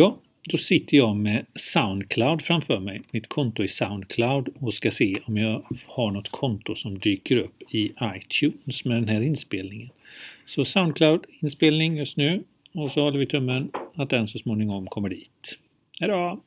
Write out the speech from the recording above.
Ja, då sitter jag med Soundcloud framför mig, mitt konto i Soundcloud och ska se om jag har något konto som dyker upp i iTunes med den här inspelningen. Så Soundcloud-inspelning just nu och så håller vi tummen att den så småningom kommer dit. Hejdå!